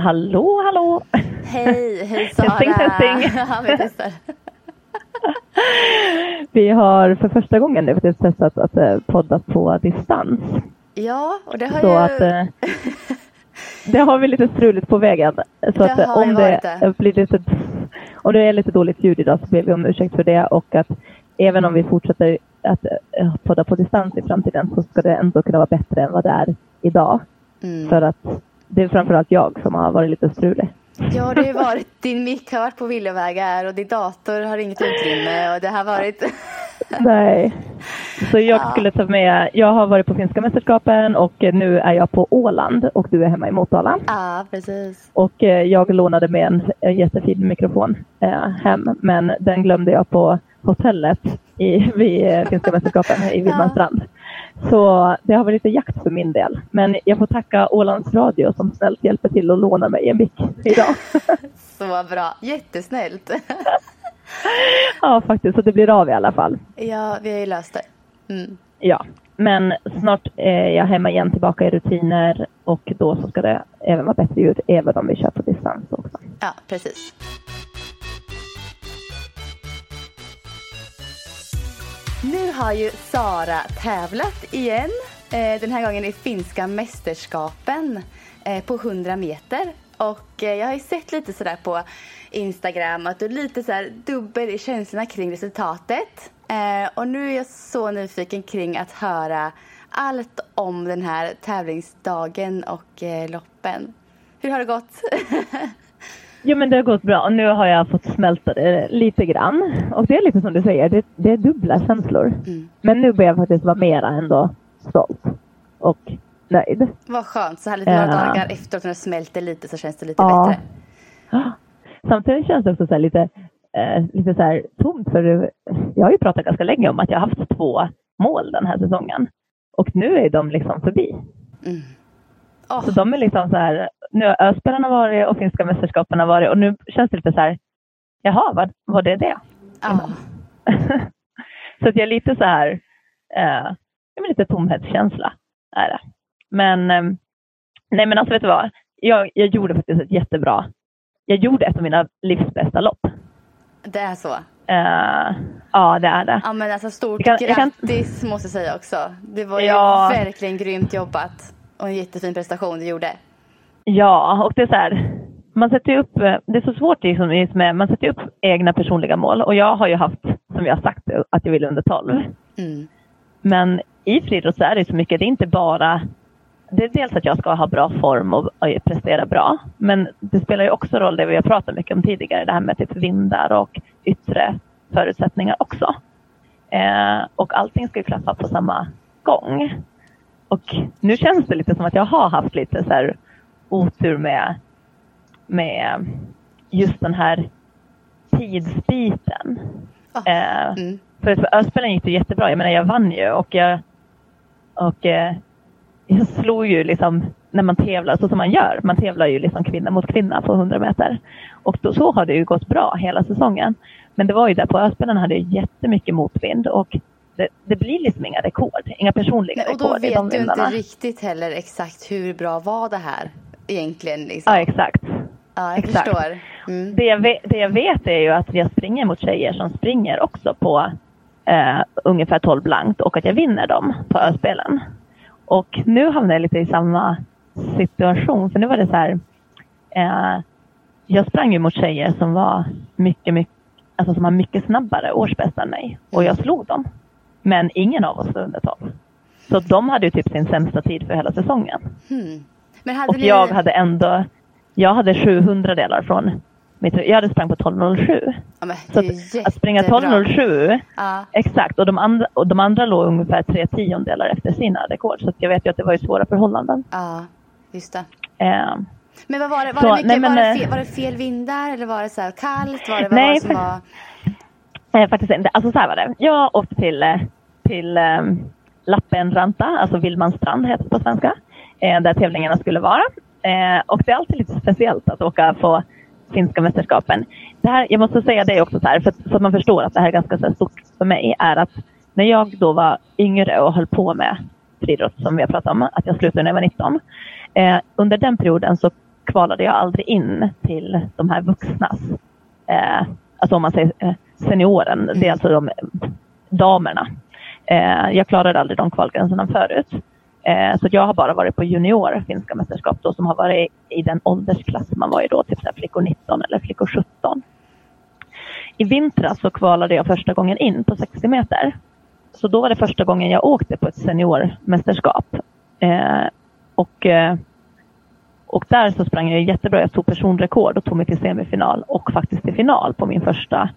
Hallå, hallå! Hej, hej Sara! Testing, testing! ja, vi testar. Vi har för första gången nu faktiskt testat att eh, podda på distans. Ja, och det har Så ju... att eh, det har vi lite struligt på vägen. Så Det att eh, om det, det. blir lite och det är lite dåligt ljud idag så ber vi om ursäkt för det och att även om vi fortsätter att podda på distans i framtiden så ska det ändå kunna vara bättre än vad det är idag. Mm. För att det är framförallt jag som har varit lite strulig. Ja, det har varit, din mick har varit på villovägar och din dator har inget utrymme och det har varit... Nej. Så jag skulle ta med, jag har varit på finska mästerskapen och nu är jag på Åland och du är hemma i Motala. Ja, precis. Och eh, jag lånade med en jättefin mikrofon eh, hem men den glömde jag på hotellet i, vid eh, finska mästerskapen i Vilmanstrand. Så det har varit lite jakt för min del. Men jag får tacka Ålands Radio som snällt hjälper till att låna mig en mick idag. Så bra. Jättesnällt. ja faktiskt, så det blir av i alla fall. ja, vi har ju löst det. Mm. Ja, men snart är jag hemma igen tillbaka i rutiner och då så ska det även vara bättre ljud även om vi kör på distans också. Ja, precis. Nu har ju Sara tävlat igen. Eh, den här gången i finska mästerskapen eh, på 100 meter. Och eh, jag har ju sett lite sådär på Instagram att du är lite sådär dubbel i känslorna kring resultatet. Och nu är jag så nyfiken kring att höra allt om den här tävlingsdagen och loppen. Hur har det gått? Jo men det har gått bra nu har jag fått smälta det lite grann. Och det är lite som du säger, det, det är dubbla känslor. Men nu börjar jag faktiskt vara mera ändå stolt och nöjd. Vad skönt, så här lite några Ja. dagar efteråt när det smälter lite så känns det lite Ja. bättre. Samtidigt känns det också så lite, eh, lite så här tomt för jag har ju pratat ganska länge om att jag har haft två mål den här säsongen. Och nu är de liksom förbi. Åh, Så de är liksom så här, nu har Öspelarna varit och finska mästerskapen har varit och nu känns det lite så här, jaha, vad, vad är det? ja. så att jag är lite så här, eh, lite tomhetskänsla är det. Men, eh, nej men alltså vet du vad, jag, jag gjorde faktiskt ett jättebra, jag gjorde ett av mina livs bästa lopp. Det är så. Eh, ja, det är det. Ja men alltså stort Jag kan- jag kan- grattis måste jag säga också. Det var ju Ja. verkligen grymt jobbat. Och en jättefin prestation du gjorde. Ja, och det är så här, man sätter upp, eh, det är så svårt liksom, med, man sätter upp egna personliga mål och jag har ju haft, som jag har sagt, att jag vill under 12. Mm. Men i friidrott så är det så mycket, det är inte bara det är dels att jag ska ha bra form och, och prestera bra. Men det spelar ju också roll det vi har pratat mycket om tidigare, det här med typ vindar och yttre förutsättningar också. Eh, och allting ska ju klaffa på samma gång. Och nu känns det lite som att jag har haft lite så här otur med, med just den här tidsbiten. Ah, Eh, Mm. för för Öspelen gick det jättebra. Jag menar jag vann ju och jag, och, eh, jag slog ju liksom när man tävlar så som man gör. Man tävlar ju liksom kvinna mot kvinna på 100 meter. Och då, så har det ju gått bra hela säsongen. Men det var ju där på Öspelen hade jag jättemycket motvind och det, blir liksom inga rekord. Inga personliga Nej, och då rekord i de vet du vindarna. inte riktigt heller exakt hur bra var det här egentligen. Liksom. Ja, exakt. Ja, jag exakt. förstår. Mm. Det jag, vet, det jag vet är ju att jag springer mot tjejer som springer också på eh, ungefär 12 blankt och att jag vinner dem på Öspelen. Och nu hamnar jag lite i samma situation för nu var det så här. Eh, jag sprang ju mot tjejer som var mycket, mycket, alltså som var mycket snabbare årsbästa än mig och jag slog dem. Men ingen av oss var under 12. Så de hade ju typ sin sämsta tid för hela säsongen. Hmm. Och ni... jag hade ändå, jag hade 700 delar från mitt, jag hade sprang på 12.07. Ja, Så att, att springa jättebra. 12.07, Ja. exakt, och de, andra, och de andra låg ungefär tre tiondelar efter sina rekord. Så jag vet ju att det var ju svåra förhållanden. Ja, just det. Eh, Men vad var det? Var, Så, det, mycket, nej, men, var, det eh, fel, var det fel vindar eller var det så här kallt? Var det, vad Nej, var det som var... Eh, faktiskt inte. Alltså så här var det. Jag åkte till, eh, till eh, Lappenranta, alltså Vildmanstrand heter det på svenska, eh, där tävlingarna skulle vara. Eh, och det är alltid lite speciellt att åka på finska mästerskapen. Det här, jag måste säga det också så här, för så att man förstår att det här är ganska så här stort för mig, är att när jag då var yngre och höll på med friidrott som vi har pratat om, att jag slutade när jag var 19. Eh, under den perioden så kvalade jag aldrig in till de här vuxnas eh, alltså om man säger eh, senioren, det är alltså de damerna. Eh, jag klarade aldrig de kvalgränserna förut. Eh, så jag har bara varit på junior finska mästerskap då, som har varit i den åldersklass man var i då, typ så flickor 19 eller flickor 17. I vintras så kvalade jag första gången in på 60 meter. Så då var det första gången jag åkte på ett seniormästerskap. Eh, och eh, och där så sprang jag jättebra. Jag tog personrekord och tog mig till semifinal och faktiskt till final på min första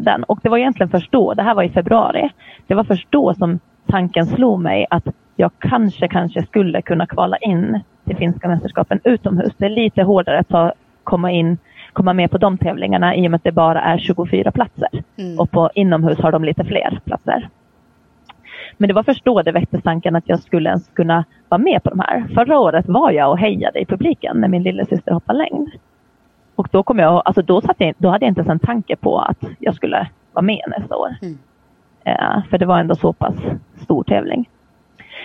den. Och det var egentligen först då, det här var i februari, det var först då som tanken slog mig att jag kanske, kanske skulle kunna kvala in till finska mästerskapen utomhus. Det är lite hårdare att ta, komma in komma med på de tävlingarna i och med att det bara är 24 platser. Mm. Och på inomhus har de lite fler platser. Men det var först då det väcktes tanken att jag skulle ens kunna vara med på de här. Förra året var jag och hejade i publiken när min lillasyster hoppade längd. Och då kom jag, alltså då, satt jag, då hade jag inte ens en tanke på att jag skulle vara med nästa år. Mm. Eh, för det var ändå så pass stor tävling.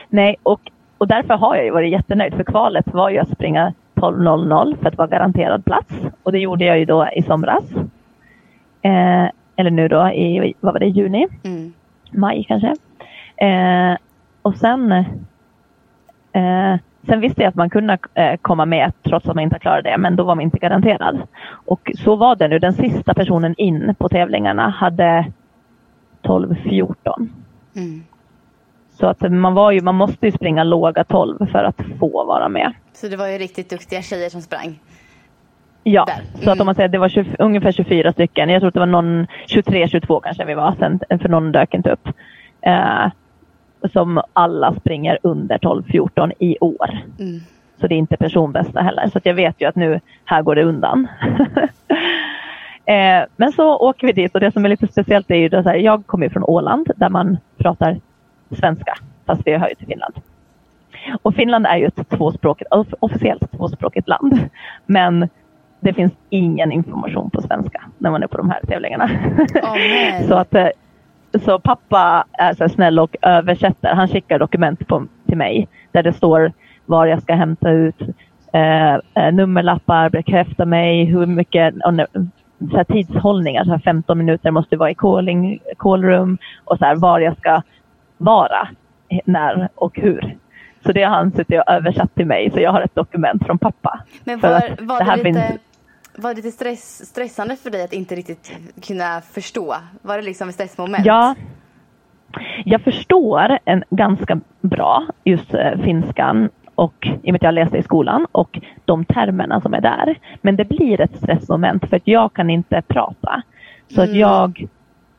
Nej, och, och därför har jag ju varit jättenöjd. För kvalet var ju att springa 12.00 för att vara garanterad plats. Och det gjorde jag ju då i somras. Eh, eller nu då i, vad var det, juni? Mm. maj kanske. Eh, och sen, eh, sen visste jag att man kunde eh, komma med trots att man inte klarade det, men då var man inte garanterad. Och så var det nu. Den sista personen in på tävlingarna hade 12-14. Mm. Så att man, var ju, man måste ju springa låga 12 för att få vara med. Så det var ju riktigt duktiga tjejer som sprang. Ja, Där. så att Mm. om man säger att det var 20, ungefär 24 stycken. Jag tror att det var någon 23-22 kanske vi var sen, för någon dök inte upp. Eh, som alla springer under 12-14 i år. Mm. Så det är inte personbästa heller. Så att jag vet ju att nu, här går det undan. eh, men så åker vi dit och det som är lite speciellt är ju här, jag kommer ju från Åland där man pratar svenska fast vi har höjt till Finland. Och Finland är ju ett tvåspråkigt, off- officiellt tvåspråkigt land. Men det finns ingen information på svenska när man är på de här tävlingarna. Nej. så, att, eh, så pappa är så snäll och översätter. Han skickar dokument på, till mig där det står var jag ska hämta ut eh, eh, nummerlappar, bekräfta mig, hur mycket så här tidshållningar, så här 15 minuter måste vara i calling, callroom och så här, var jag ska vara, när och hur. Så det har han suttit och översatt till mig så jag har ett dokument från pappa. Men var, var, det här det lite, finns- var det lite stress, stressande för dig att inte riktigt kunna förstå? Var det liksom ett stressmoment? Ja. Jag förstår en ganska bra just eh, finskan och i och med att jag läste i skolan och de termerna som är där. Men det blir ett stressmoment för att jag kan inte prata. Så att Mm. jag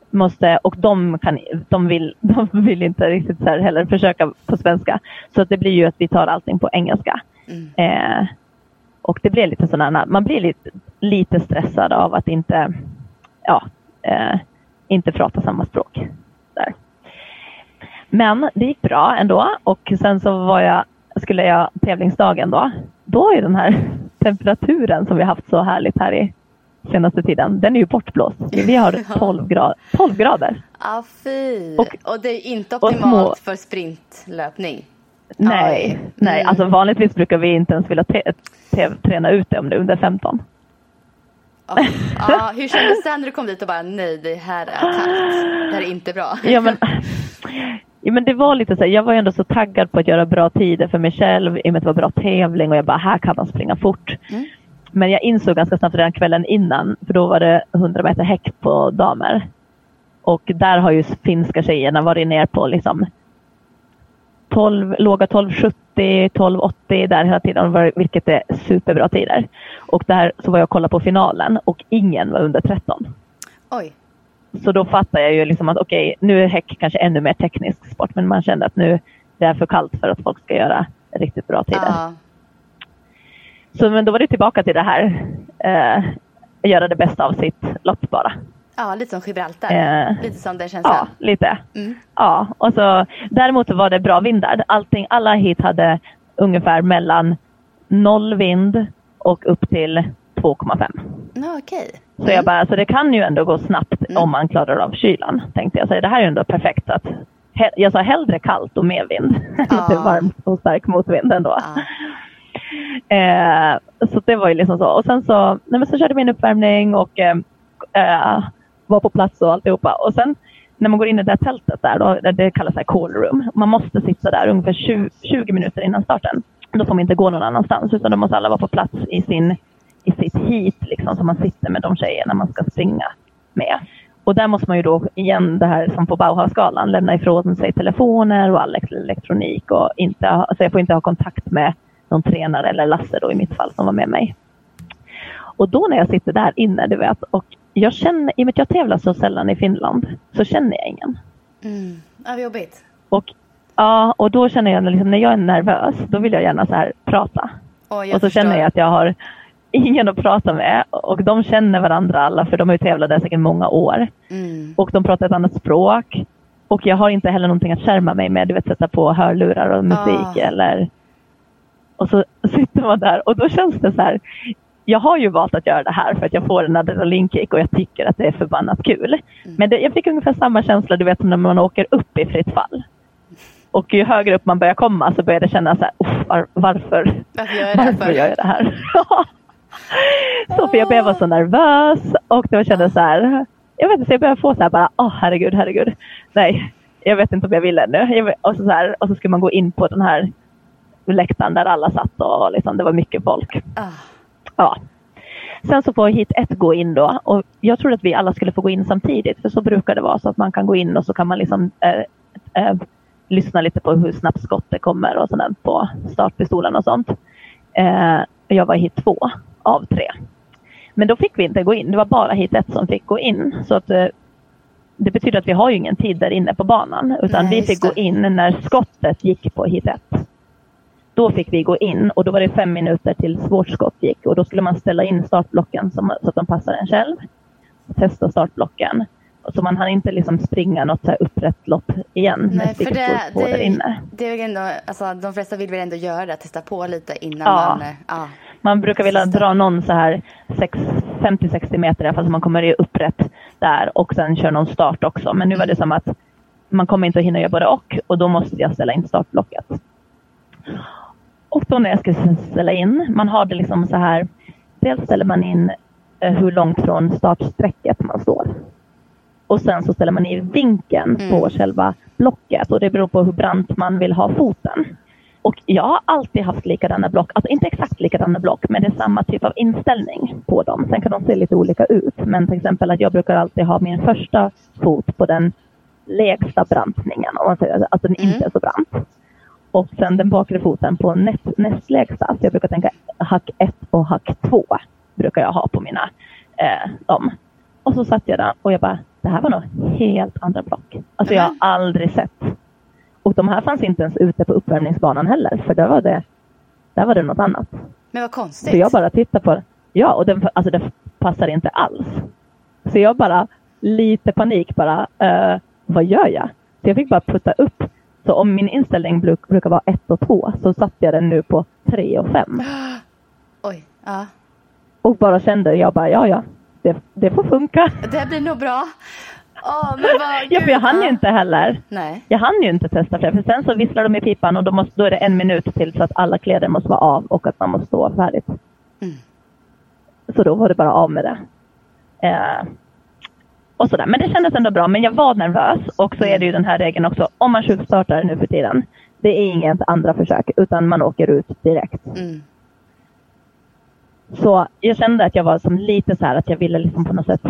måste, och de, kan, de, vill, de vill inte riktigt så heller försöka på svenska. Så att det blir ju att vi tar allting på engelska. Mm. Eh, och det blir lite sådana, man blir lite, lite stressad av att inte, ja, eh, inte prata samma språk. Där. Men det gick bra ändå och sen så var jag, skulle jag tävlingsdagen då. Då är den här temperaturen som vi haft så härligt här i senaste tiden, den är ju bortblåst. Vi har 12, grad, 12 grader. Ah, fy. Och- Och, det är inte optimalt små- för sprintlöpning. Nej, Oj. nej, Mm. alltså vanligtvis brukar vi inte ens vilja träna ut det om det är under 15. Ah, ah, hur kändes det när du kom dit och bara nej, det här är kallt. Det här är inte bra. Ja men, ja, men det var lite så här, jag var ju ändå så taggad på att göra bra tider för mig själv i och med att det var bra tävling och jag bara, här kan man springa fort. Mm. Men jag insåg ganska snabbt redan kvällen innan, för då var det 100 meter häck på damer. Och där har ju finska tjejerna varit ner på liksom 12, låga 12.70, 12.80 där hela tiden, vilket är superbra tider. Och där så var jag och kollade på finalen och ingen var under 13. Oj. Så då fattar jag ju liksom att okej, nu är häck kanske ännu mer teknisk sport, men man kände att nu det är för kallt för att folk ska göra riktigt bra tider. Ja. Så men då var det tillbaka till det här, eh, göra det bästa av sitt lopp bara. Ja, lite som Gibraltar. Eh, lite som den känslan. Ja, lite. Mm. Ja, och så, däremot var det bra vindar. Allting, alla hit hade ungefär mellan noll vind och upp till 2,5. Ja, okej. Så jag bara, så det kan ju ändå gå snabbt Mm. om man klarar av kylan, tänkte jag. Så det här är ju ändå perfekt. Att, jag sa hellre kallt och med vind än det är varmt och stark motvind ändå. Ja. Eh, så det var ju liksom så. Och sen så, nej men så körde vi en uppvärmning och eh, vara på plats och alltihopa. Och sen när man går in i det där tältet där, då, det- kallas här call room. Man måste sitta där ungefär 20, 20 minuter innan starten. Då får man inte gå någon annanstans utan då måste alla vara på plats i, sin, i sitt heat liksom, så man sitter med de tjejerna man ska springa med. Och där måste man ju då igen det här som på Bauhausgalan lämna ifrån sig telefoner och all elektronik och inte, ha- alltså jag får inte ha kontakt med någon tränare eller Lasse då i mitt fall som var med mig. Och då när jag sitter där inne, du vet, och jag känner, i och med att jag tävlar så sällan i Finland, så känner jag ingen. Mm. Ja, vad jobbigt. Och, ja, och då känner jag liksom, när jag är nervös, då vill jag gärna så här prata. Och, jag och så känner jag att jag har ingen att prata med och de känner varandra alla för de har ju tävlat där säkert många år. Mm. Och de pratar ett annat språk. Och jag har inte heller någonting att skärma mig med, du vet sätta på hörlurar och musik Ah. eller... Och så sitter man där och då känns det så här. Jag har ju valt att göra det här för att jag får en adrenalinkick och jag tycker att det är förbannat kul. Mm. Men det, jag fick ungefär samma känsla du vet som när man åker upp i fritt fall. Och ju högre upp man börjar komma så börjar det kännas så här, "Uff, var, varför, Varför gör jag det här gör jag det här? så för jag blev bara så nervös och det kändes så här. Jag vet inte, jag började få så här bara, åh herregud, herregud. Nej, jag vet inte om jag vill ännu. Och, så så här, och så skulle man gå in på den här läktaren där alla satt och liksom, det var mycket folk. Ah. Ja. Sen så får hit ett gå in då och jag trodde att vi alla skulle få gå in samtidigt för så brukar det vara så att man kan gå in och så kan man liksom eh, eh, lyssna lite på hur snabbt skottet kommer och sådant på startpistolen och sånt. Eh, jag var hit två av tre. Men då fick vi inte gå in. Det var bara hit ett som fick gå in. Så att, eh, det betyder att vi har ju ingen tid där inne på banan. Utan Nej, vi fick gå in när skottet gick på hit ett. Då fick vi gå in och då var det fem minuter till svårt skott gick. Och då skulle man ställa in startblocken så att de passar en själv. Testa startblocken. Så man hann inte liksom springa något så här upprätt lopp igen Nej, för det, på där det, inne. det är ändå, alltså, de flesta vill väl ändå göra det, testa på lite innan Ja. man... Ja. Man brukar vilja dra någon så här sex- 50-60 meter i alla fall så man kommer upprätt där och sen kör någon start också. Men nu var det som att man kommer inte att hinna göra både och och då måste jag ställa in startblocket. När jag ska ställa in, man har det liksom så här. Dels ställer man in eh, hur långt från startsträcket man står. Och sen så ställer man in vinkeln Mm. på själva blocket och det beror på hur brant man vill ha foten. Och jag har alltid haft likadana block, alltså inte exakt likadana block, men det är samma typ av inställning på dem. Sen kan de se lite olika ut, men till exempel att jag brukar alltid ha min första fot på den lägsta brantningen, om man säger att den inte är så brant. Och sen den bakre foten på näst, nästlägsta. Så jag brukar tänka hack 1 och hack 2 brukar jag ha på mina eh, dem. Och så satt jag där och jag bara, det här var nog helt andra block. Alltså jag har aldrig sett. Och de här fanns inte ens ute på uppvärmningsbanan heller, för där var det, där var det något annat. Men vad konstigt. Så jag bara tittar på det. Ja, och den, alltså den passar inte alls. Så jag bara, lite panik bara, eh, vad gör jag? Så jag fick bara putta upp. Så om min inställning bruk, brukar vara 1 och 2 så satte jag den nu på 3 och 5. Oj, ja. Och bara kände, jag bara, ja ja, det, det får funka. Det blir nog bra. Men vad... Ja, för jag hann ju inte heller. Nej. Jag hann ju inte testa fler, för sen så visslar de i pipan och då, måste, då är det en minut till så att alla kläder måste vara av och att man måste stå färdigt. Mm. Så då var det bara av med det. Eh, och sådär. Men det kändes ändå bra. Men jag var nervös och så är det ju den här regeln också. Om man tjuvstartar nu för tiden. Det är inget andra försök utan man åker ut direkt. Mm. Så jag kände att jag var som lite så här att jag ville liksom på något sätt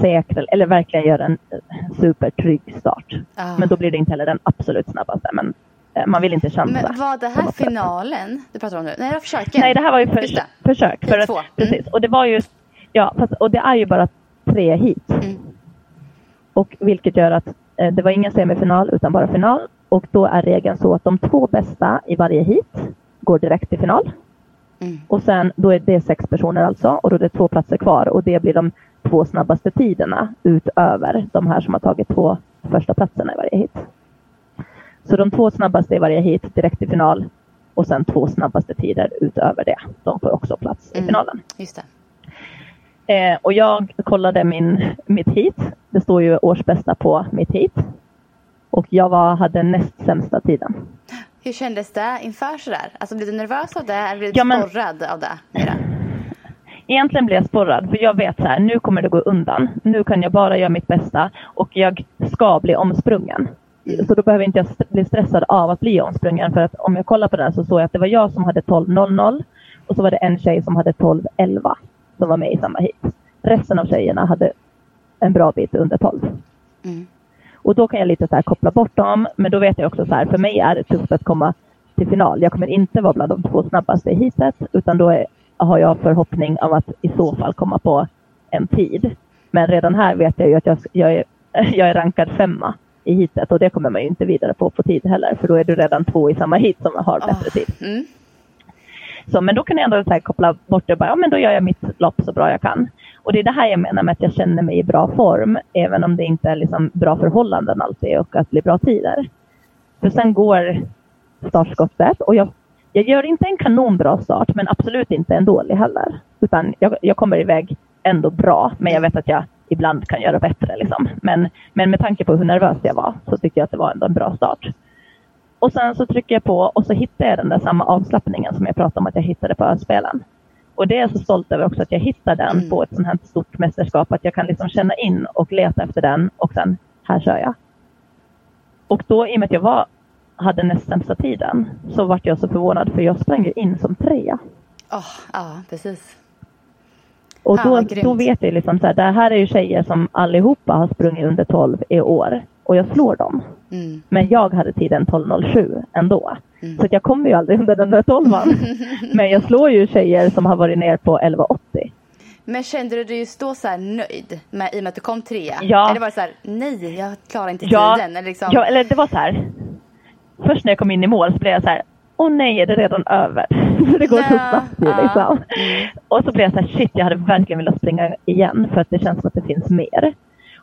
säkra eller verkligen göra en eh, supertrygg start. Ja. Men då blir det inte heller den absolut snabbaste. Men eh, man vill inte chansa. Men var det här finalen du pratar om nu? Nej, det var försöken. Nej, det här var ju för, försök. För att, Två. Mm. Precis. Och det var ju, ja, fast, och det är ju bara tre hit. Mm. Och vilket gör att eh, det var ingen semifinal utan bara final. Och då är regeln så att de två bästa i varje hit går direkt till final. Mm. Och sen då är det sex personer alltså och då är det två platser kvar och det blir de två snabbaste tiderna utöver de här som har tagit två första platserna i varje hit. Så de två snabbaste i varje hit direkt i final och sen två snabbaste tider utöver det. De får också plats i mm. finalen. Just eh, och jag kollade min, mitt hit. Det står ju årsbästa på mitt hit. Och jag var, hade näst sämsta tiden. Hur kändes det inför sådär? Alltså blev du nervös av det eller blev du ja, men... sporrad av det? Mera? Egentligen blev jag sporrad för jag vet så här, nu kommer det gå undan. Nu kan jag bara göra mitt bästa och jag ska bli omsprungen. Så då behöver inte jag bli stressad av att bli omsprungen för att om jag kollar på den så såg jag att det var jag som hade 12.00 och så var det en tjej som hade 12.11 som var med i samma hit. Resten av tjejerna hade en bra bit under 12. Mm. Och då kan jag lite så koppla bort dem, men då vet jag också så här, för mig är det tufft att komma till final. Jag kommer inte vara bland de två snabbaste i hitet, utan då är, har jag förhoppning om att i så fall komma på en tid. Men redan här vet jag ju att jag, jag, är, jag är rankad femma i hitet och det kommer man ju inte vidare på på tid heller, för då är du redan två i samma hit som har bättre tid. Mm. Så, men då kan jag ändå så här koppla bort det och bara, ja men då gör jag mitt lopp så bra jag kan. Och det är det här jag menar med att jag känner mig i bra form, även om det inte är liksom bra förhållanden alltid och att bli bra tider. För sen går startskottet och jag, jag gör inte en kanonbra start, men absolut inte en dålig heller. Utan jag, jag kommer iväg ändå bra, men jag vet att jag ibland kan göra bättre. Liksom. Men, men med tanke på hur nervös jag var så tycker jag att det var ändå en bra start. Och sen så trycker jag på och så hittar jag den där samma avslappningen som jag pratade om att jag hittade på öspelen. Och det är jag så stolt över också att jag hittade den mm. på ett sånt här stort mästerskap. Att jag kan liksom känna in och leta efter den och sen, här kör jag. Och då i och med att jag var, hade näst sämsta tiden så vart jag så förvånad för jag sprang in som trea. Oh, ja, precis. Och då, då vet jag liksom så här, det här är ju tjejer som allihopa har sprungit under 12 i år och jag slår dem. Mm. Men jag hade tiden 12.07 ändå. Mm. Så jag kommer ju aldrig under den där 12 Men jag slår ju tjejer som har varit ner på 11.80. Men kände du dig just då så nöjd med, i och med att du kom trea? Ja. Eller var det så här, nej, jag klarar inte ja. tiden? Eller, liksom... ja, eller det var så här. Först när jag kom in i mål så blev jag så här, åh nej, är det redan över? det går så snabbt ju liksom. Mm. Och så blev jag så här, shit, jag hade verkligen velat springa igen för att det känns som att det finns mer.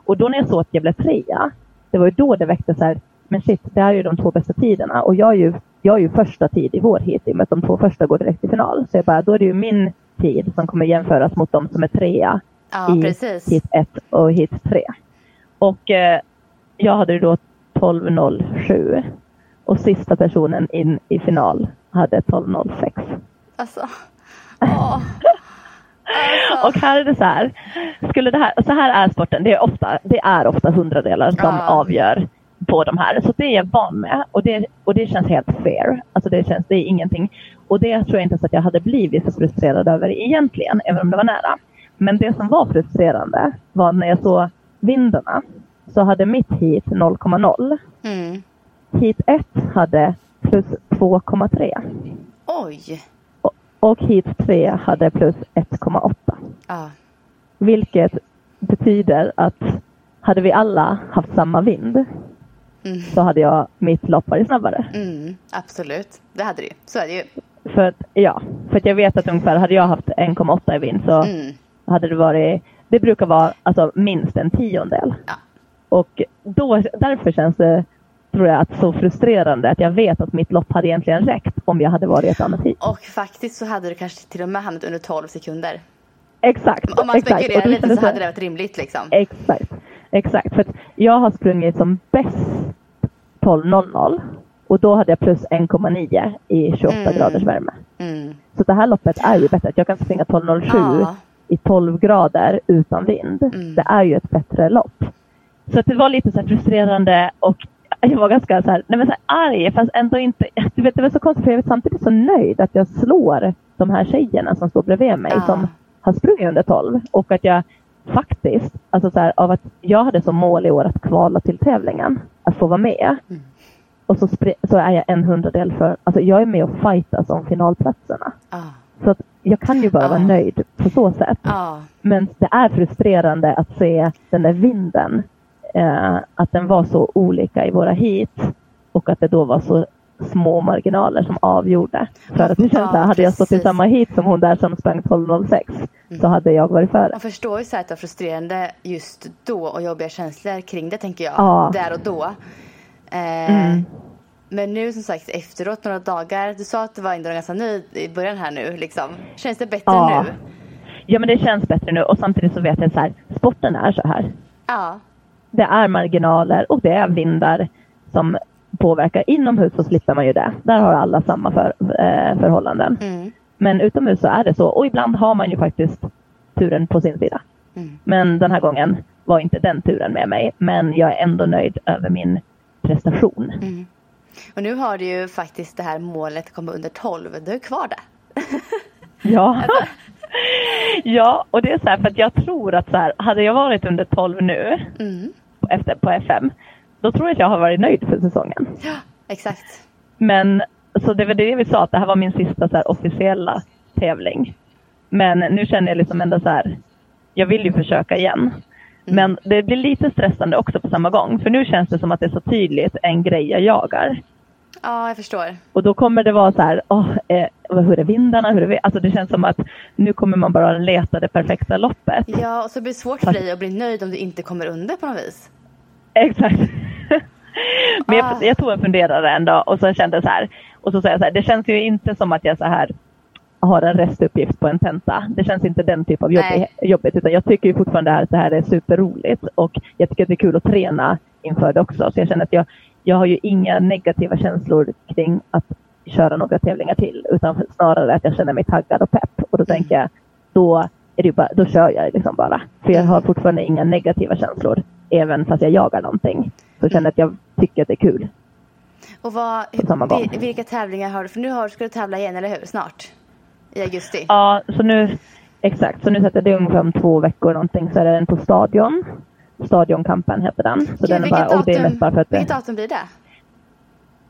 Och då när jag såg att jag blev trea, det var ju då det väckte så här, men shit, det här är ju de två bästa tiderna och jag är ju, jag är ju första tid i vår hit i och med att de två första går direkt till final. Så jag bara, då är det ju min tid som kommer jämföras mot de som är trea ja, i precis. hit 1 och hit 3. Och eh, jag hade ju då 12.07 och sista personen in i final hade 12.06. Alltså, åh. Alltså. Och här är det så här, skulle det här, så här är sporten, det är ofta, det är ofta hundradelar som ja. avgör på de här. Så det är jag van med och det, och det känns helt fair. Alltså det känns, det är ingenting. Och det tror jag inte att jag hade blivit så frustrerad över egentligen, även om det var nära. Men det som var frustrerande var när jag såg vindarna så hade mitt hit 0,0. Mm. Hit 1 hade plus 2,3. Oj! Och, hit 3 hade plus 1,8. Ah. Vilket betyder att hade vi alla haft samma vind mm. så hade jag mitt lopp varit snabbare. Mm, absolut, det hade ju. Så är det ju. För att, ja, för att jag vet att ungefär hade jag haft 1,8 i vind så mm. hade det varit, det brukar vara alltså, minst en tiondel. Ja. Och då, därför känns det tror jag att så frustrerande att jag vet att mitt lopp hade egentligen räckt om jag hade varit ett annat tid. Och faktiskt så hade du kanske till och med hamnat under 12 sekunder. Exakt. Om man spekulerar lite så hade det varit rimligt liksom. Exakt. Exakt. För att jag har sprungit som bäst 12.00 och då hade jag plus 1,9 i 28 mm. graders värme. Mm. Så det här loppet är ju bättre. Jag kan springa 12.07 ja. i 12 grader utan vind. Mm. Det är ju ett bättre lopp. Så det var lite så frustrerande och jag var ganska så här, nej men så här arg, fast ändå inte. Du vet, det var så konstigt, för jag är samtidigt så nöjd att jag slår de här tjejerna som står bredvid mig, ja. som har sprungit under 12. Och att jag faktiskt, alltså så här, av att jag hade som mål i år att kvala till tävlingen, att få vara med. Mm. Och så, så, är jag en hundradel för, alltså jag är med och fightas om finalplatserna. Ah. Så att jag kan ju bara ah. vara nöjd på så sätt. Ah. Men det är frustrerande att se den där vinden eh, att den var så olika i våra hit och att det då var så små marginaler som avgjorde. För att det känns Ja, så här, hade jag stått i samma hit som hon där som sprang 12.06 så hade jag varit före. Man förstår ju så att det var frustrerande just då och jobbiga känslor kring det tänker jag. Ja. Där och då. Eh, Mm. Men nu som sagt efteråt några dagar. Du sa att du var ändå ganska nöjd i början här nu liksom. Känns det bättre Ja. nu? Ja men det känns bättre nu och samtidigt så vet jag så här, sporten är så här. Ja. Det är marginaler och det är vindar som påverkar. Inomhus så slipper man ju det. Där har alla samma för, eh, förhållanden. Mm. Men utomhus så är det så och ibland har man ju faktiskt turen på sin sida. Mm. Men den här gången var inte den turen med mig. Men jag är ändå nöjd över min prestation. Mm. Och nu har du ju faktiskt det här målet att komma under 12. Du är kvar där. Ja. ja, och det är så här för att jag tror att så här, hade jag varit under 12 nu Mm. efter på FM, då tror jag att jag har varit nöjd för säsongen. Ja, exakt. Men så det var det vi sa, att det här var min sista så här, officiella tävling. Men nu känner jag liksom ändå så här, jag vill ju försöka igen. Men det blir lite stressande också på samma gång. För nu känns det som att det är så tydligt en grej jag jagar. Ja, jag förstår. Och då kommer det vara så här, åh, eh, hur är vindarna? Hur är vi? Alltså det känns som att nu kommer man bara leta det perfekta loppet. Ja, och så blir det svårt för dig att bli nöjd om du inte kommer under på något vis. Exakt. Men Ah. jag, jag tog en funderare en dag och så kände jag så här. Och så säger jag så här, det känns ju inte som att jag så här har en restuppgift på en tenta. Det känns inte den typ av jobb, jobbigt. Utan jag tycker ju fortfarande att det här är superroligt. Och jag tycker att det är kul att träna inför det också. Så jag känner att jag, jag har ju inga negativa känslor kring att köra några tävlingar till. Utan snarare att jag känner mig taggad och pepp. Och då tänker jag, då, är det bara, då kör jag liksom bara. För jag har fortfarande inga negativa känslor. Även fast jag jagar någonting. Så känner jag att jag tycker att det är kul. Och vad, vil- vilka tävlingar har du? För nu har, ska du tävla igen, eller hur? Snart? I augusti? Ja, så nu, exakt. Så nu sätter det ungefär om två veckor någonting. Så är det en på Stadion. Stadionkampen heter den. Så Gud, den är bara, vilket, och det är datum, mest bara för att vilket datum blir det?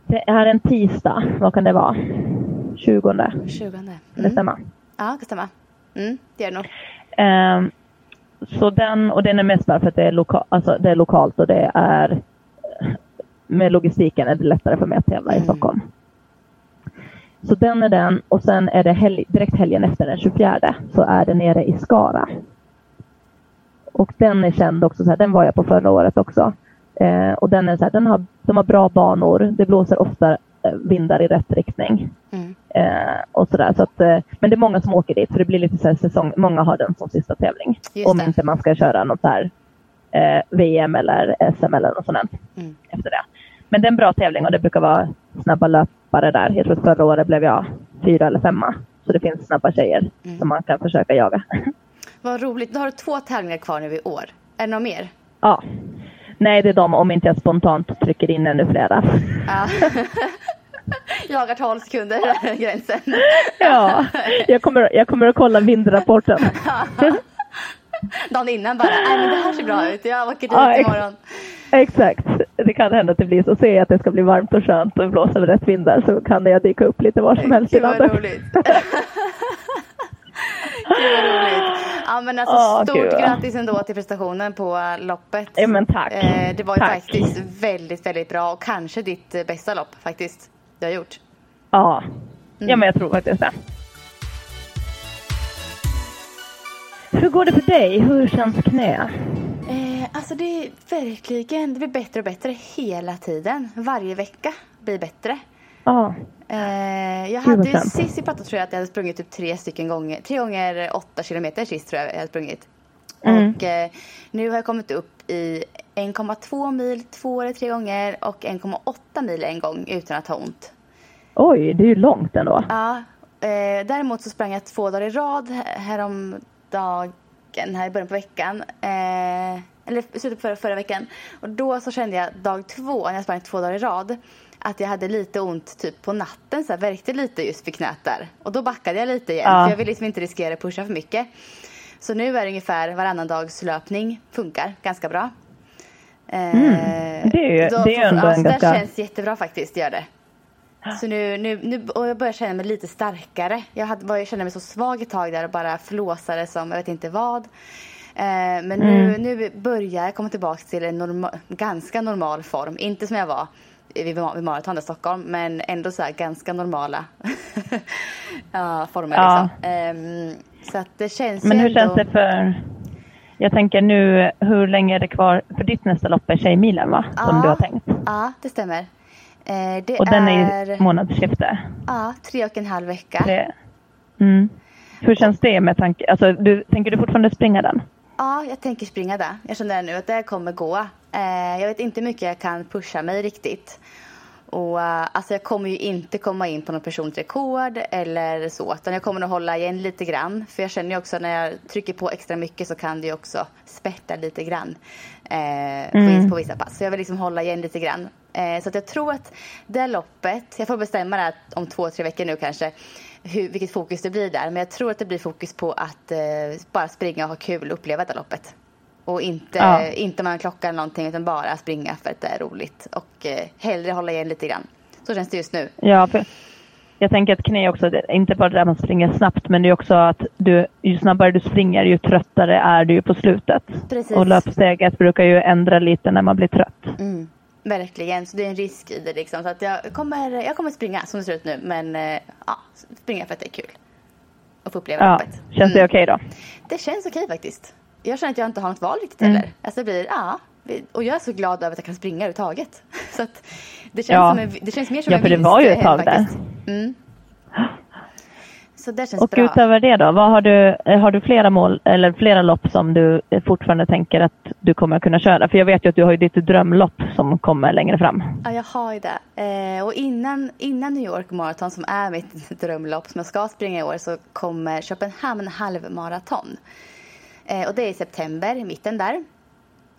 det är en tisdag. Vad kan det vara? 20. 20. Kan det Mm. stämma? Ja, det kan stämma. Mm, det gör det nog. Ehm, så den, och den är mest bara för att det är, loka, alltså det är lokalt och det är med logistiken är det lättare för mig att tävla i Mm. Stockholm. Så den är den och sen är det helg, direkt helgen efter den 24 så är det nere i Skara. Och den är känd också, så här, den var jag på förra året också. Eh, och den är så här, den har, de har bra banor, det blåser ofta eh, vindar i rätt riktning. Mm. Eh, och sådär. Så att, eh, men det är många som åker dit för det blir lite så här säsong. Många har den som sista tävling. Just om det. inte man ska köra något så här eh, VM eller SM eller något sånt Mm. efter det. Men det är en bra tävling och det brukar vara snabba löpare där. Jag tror förra året blev jag fyra eller femma. Så det finns snabba tjejer Mm. som man kan försöka jaga. Vad roligt. Nu har du två tävlingar kvar nu i år. Är det något mer? ja. Nej, det är de om inte jag spontant trycker in ännu flera. Ja. Jagar 12 sekunder, gränsen. ja, jag kommer, jag kommer att kolla vindrapporten. Dagen innan bara, nej men det här ser bra ut. Jag åker dit Ja, ex- imorgon. Exakt. Det kan hända att det blir så. Ser jag att det ska bli varmt och skönt och blåser rätt vindar så kan jag dyka upp lite var som helst i landet. Gud vad roligt. Ja men alltså Åh, stort gud, grattis ändå till prestationen på loppet. Ja, men tack. Eh, det var ju Tack. faktiskt väldigt, väldigt bra och kanske ditt bästa lopp faktiskt du har gjort. Ja. Mm. ja, men jag tror faktiskt det. Hur går det för dig? Hur känns knä? Eh, alltså det är verkligen, det blir bättre och bättre hela tiden. Varje vecka blir bättre. Ja. Eh, jag hade ju sist vi pratade tror jag att jag hade sprungit typ tre stycken gånger, tre gånger åtta kilometer sist tror jag jag hade sprungit. Mm. Och eh, nu har jag kommit upp i 1,2 mil två eller tre gånger och 1,8 mil en gång utan att ha ont. Oj, det är ju långt ändå. Ja, eh, däremot så sprang jag två dagar i rad häromdagen, här i början på veckan. Eh, eller i slutet på förra, förra veckan. Och då så kände jag dag två, när jag sprang två dagar i rad, att jag hade lite ont typ på natten, så här, värkte lite just vid knät där. Och då backade jag lite igen, Ja. för jag vill liksom inte riskera att pusha för mycket. Så nu är det ungefär varannan dags löpning, funkar ganska bra. Eh, Mm. Det är ju- då- det är ändå ja, en ganska- Det känns jättebra faktiskt, gör det. Så nu, nu, nu och jag börjar känna mig lite starkare. Jag, hade, jag kände mig så svag ett tag där och bara flåsade som jag vet inte vad. Eh, men nu, Mm. nu börjar jag komma tillbaka till en norma, ganska normal form. Inte som jag var vid, maraton i Stockholm, men ändå så ganska normala ja, former. Ja. Liksom. Um, så att det känns Men hur ändå... känns det för jag tänker nu, hur länge är det kvar? För ditt nästa lopp är Tjejmilen va? Som ja, du har tänkt. Ja, det stämmer. Eh, det och den är i månadsskifte? Ja, tre och en halv vecka. Tre. Mm. Hur känns det med tanke, alltså du, tänker du fortfarande springa den? Ja, jag tänker springa det. Jag känner nu att det kommer gå. Eh, jag vet inte hur mycket jag kan pusha mig riktigt. Och, uh, alltså jag kommer ju inte komma in på något personligt rekord eller så. Utan jag kommer nog hålla igen lite grann. För jag känner ju också när jag trycker på extra mycket så kan det ju också spärta lite grann. Eh, mm. på, vissa pass. Så jag vill liksom hålla igen lite grann. Eh, så att jag tror att det loppet, jag får bestämma det om två, tre veckor nu kanske. Hur, vilket fokus det blir där. Men jag tror att det blir fokus på att eh, bara springa och ha kul och uppleva det loppet. Och inte, ja. inte en klocka eller någonting utan bara springa för att det är roligt. Och eh, hellre hålla igen lite grann. Så känns det just nu. Ja, jag tänker att knä också, inte bara det att man springer snabbt men det är också att du, ju snabbare du springer ju tröttare är du ju på slutet. Precis. Och löpsteget brukar ju ändra lite när man blir trött. Mm. Verkligen, så det är en risk i det liksom. Så att jag kommer, jag kommer springa som det ser ut nu men eh, ja, springa för att det är kul. Och få uppleva ja. loppet. Känns mm. det okej okay då? Det känns okej okay, faktiskt jag känner att jag inte har något val riktigt mm. heller. Alltså det blir, ja. Och jag är så glad över att jag kan springa överhuvudtaget. Så att det känns, ja. som en, det känns mer som ja, en för det var ju ett tag där. Mm. Så det känns och bra. utöver det då, vad har, du, har du flera mål eller flera lopp som du fortfarande tänker att du kommer kunna köra? För jag vet ju att du har ju ditt drömlopp som kommer längre fram. Ja, jag har ju det. Eh, och innan, innan New York Marathon som är mitt drömlopp som jag ska springa i år så kommer Köpenhamn halvmaraton. Eh, och det är i september, i mitten där.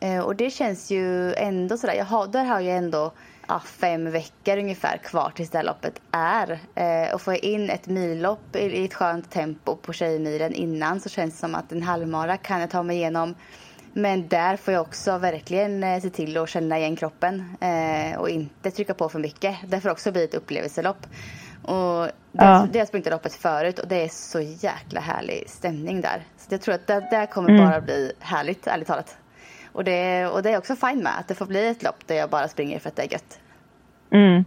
Eh, och det känns ju ändå sådär, jag har, där har jag ändå ja, fem veckor ungefär kvar tills det här loppet är. Eh, och får jag in ett millopp i, ett skönt tempo på Tjejmilen innan så känns det som att en halvmara kan jag ta mig igenom. Men där får jag också verkligen eh, se till att känna igen kroppen eh, och inte trycka på för mycket. Det får också bli ett upplevelselopp. Och det, ja. har sprungit loppet förut och det är så jäkla härlig stämning där. Så jag tror att det, det kommer mm. bara bli härligt, ärligt talat. Och det, och det är också fine med att det får bli ett lopp där jag bara springer för att det är gött. Mm.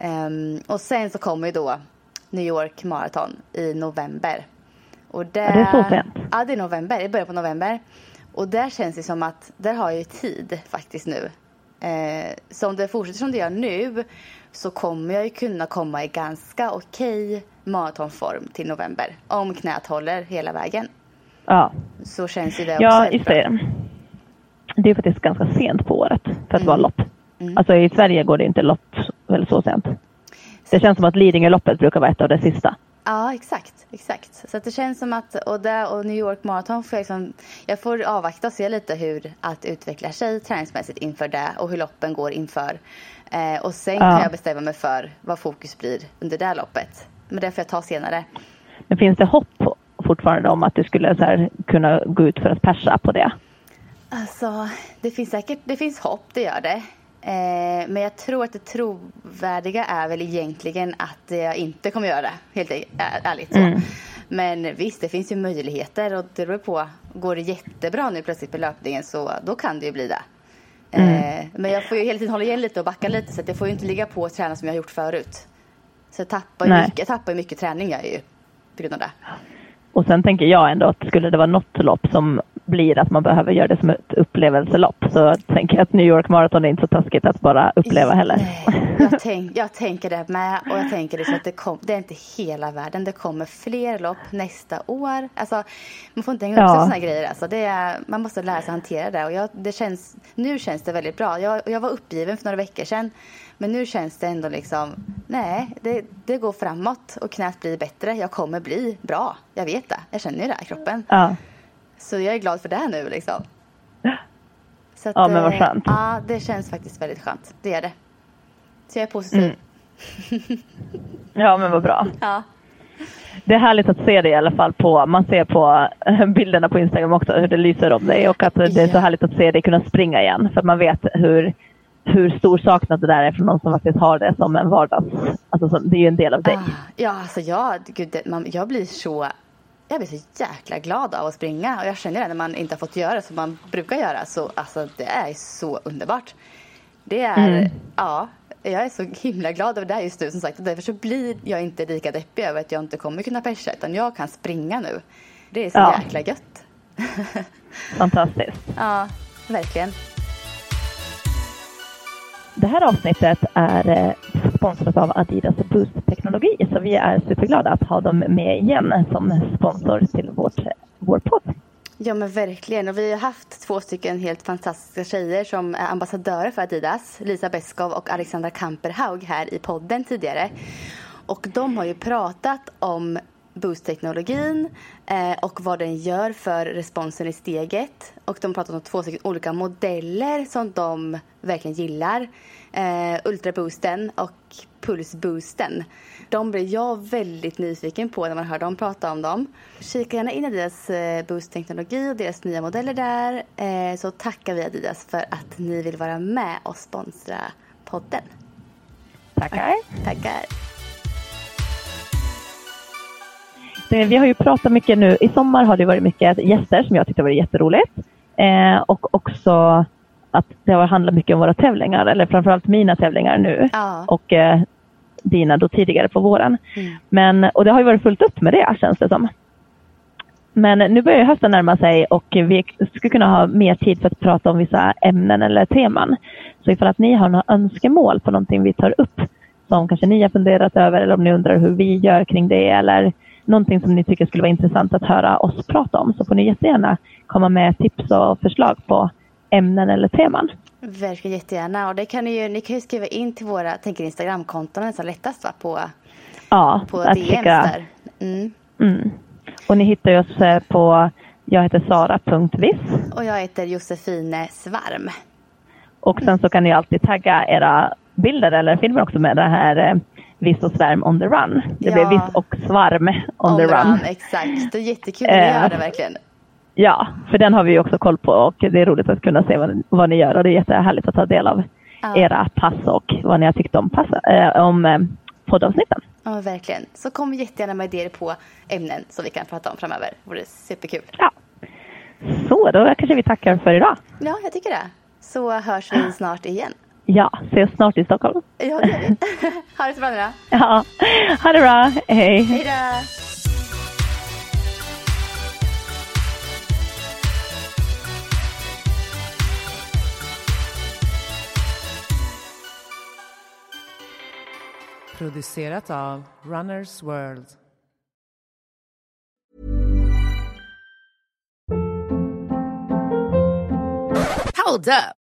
Um, och sen så kommer ju då New York Marathon i november. Och där, ja, det är så sent. Ja, det är november. I början på november. Och där känns det som att där har jag ju tid faktiskt nu. Eh, så om det fortsätter som det gör nu så kommer jag ju kunna komma i ganska okej maratonform till november. Om knät håller hela vägen. Ja. Så känns ju det också Ja, just det. Det är faktiskt ganska sent på året för att mm. vara lopp. Mm. Alltså i Sverige går det inte lopp väl så sent. Det känns som att Lidingöloppet brukar vara ett av de sista. Ja, exakt. exakt. Så det känns som att, och, där, och New York Marathon får jag, liksom, jag får avvakta och se lite hur allt utvecklar sig träningsmässigt inför det och hur loppen går inför. Eh, och sen ja. kan jag bestämma mig för vad fokus blir under det loppet. Men det får jag ta senare. Men finns det hopp fortfarande om att du skulle så här, kunna gå ut för att persa på det? Alltså, det finns säkert det finns hopp, det gör det. Eh, men jag tror att det trovärdiga är väl egentligen att jag inte kommer göra det, helt ärligt. Så. Mm. Men visst, det finns ju möjligheter och det beror på. Går det jättebra nu plötsligt på löpningen så då kan det ju bli det. Mm. Eh, men jag får ju hela tiden hålla igen lite och backa lite så att jag får ju inte ligga på och träna som jag har gjort förut. Så jag tappar ju mycket, jag tappar mycket träning jag ju på grund av det. Och sen tänker jag ändå att skulle det vara något lopp som blir att man behöver göra det som ett upplevelselopp så tänker jag att New York Marathon är inte så taskigt att bara uppleva heller. Nej, jag, tänk, jag tänker det med och jag tänker det så att det, kom, det är inte hela världen. Det kommer fler lopp nästa år. Alltså, man får inte hänga upp ja. sig på sådana grejer. Alltså, det är, man måste lära sig att hantera det och jag, det känns, nu känns det väldigt bra. Jag, jag var uppgiven för några veckor sedan men nu känns det ändå liksom, nej, det, det går framåt och knät blir bättre. Jag kommer bli bra. Jag vet det. Jag känner ju det i kroppen. Ja. Så jag är glad för det nu liksom. Så att, ja, men vad eh, skönt. Ja, det känns faktiskt väldigt skönt. Det är det. Så jag är positiv. Mm. ja, men vad bra. Ja. Det är härligt att se det i alla fall på, man ser på bilderna på Instagram också hur det lyser om dig och att det är så härligt att se dig kunna springa igen för att man vet hur hur stor saknad det där är från någon som faktiskt har det som en vardags... Alltså som, det är ju en del av dig. Ah, ja, alltså jag, gud, man, jag blir så... Jag blir så jäkla glad av att springa och jag känner det när man inte har fått göra som man brukar göra. Så alltså det är så underbart. Det är, mm. ja, Jag är så himla glad över det här just nu som sagt. Och därför så blir jag inte lika deppig över att jag inte kommer kunna persa utan jag kan springa nu. Det är så Ja. jäkla gött. Fantastiskt. Ja, verkligen. Det här avsnittet är eh, sponsrat av Adidas Boost-teknologi så vi är superglada att ha dem med igen som sponsor till vårt, vår podd. Ja men verkligen. Och vi har haft två stycken helt fantastiska tjejer som är ambassadörer för Adidas. Lisa Beskov och Alexandra Kamperhaug här i podden tidigare. Och de har ju pratat om Boost-teknologin eh, och vad den gör för responsen i steget. Och de har pratat om två stycken olika modeller som de verkligen gillar. Eh, Ultraboosten och Pulsboosten. De blir jag väldigt nyfiken på när man hör dem prata om dem. Kika gärna in i deras eh, Boost-teknologi och deras nya modeller där. Eh, så tackar vi Adidas för att ni vill vara med och sponsra podden. Tackar. Tackar. Vi har ju pratat mycket nu. I sommar har det varit mycket gäster som jag tyckte var jätteroligt. Eh, och också att det har handlat mycket om våra tävlingar, eller framförallt mina tävlingar nu. Ja. Och eh, dina då tidigare på våren. Mm. Men, och det har ju varit fullt upp med det känns det som. Men nu börjar hösten närma sig och vi skulle kunna ha mer tid för att prata om vissa ämnen eller teman. Så ifall att ni har några önskemål på någonting vi tar upp som kanske ni har funderat över eller om ni undrar hur vi gör kring det eller någonting som ni tycker skulle vara intressant att höra oss prata om så får ni jättegärna komma med tips och förslag på ämnen eller teman. Verkligen jättegärna. Och det kan ni, ju, ni kan ju skriva in till våra tänker Instagramkonton nästan lättast va? På, Ja, på att DMs där. Mm. Mm. Och ni hittar ju oss eh, på jag heter sara.viss Och jag heter Josefine Svarm. och sen så kan ni alltid tagga era bilder eller filmer också med det här eh, viss och svärm on the run. Det Ja. blir viss och svarm on, the run. Exakt. Det är jättekul ni Eh. gör det verkligen. Ja, för den har vi också koll på och det är roligt att kunna se vad, vad ni gör och det är jättehärligt att ta del av Ja. era pass och vad ni har tyckt om, pass, eh, om eh, poddavsnitten. Ja, verkligen. Så kom jättegärna med idéer på ämnen som vi kan prata om framöver. Det vore superkul. Ja. Så, då kanske vi tackar för idag. Ja, jag tycker det. Så hörs vi snart igen. Ja, ses snart i Stockholm. Ja, det ha det så bra nu då. Ja, ha det bra. Hej. Hej då! Producerat av Runners World. Hold up.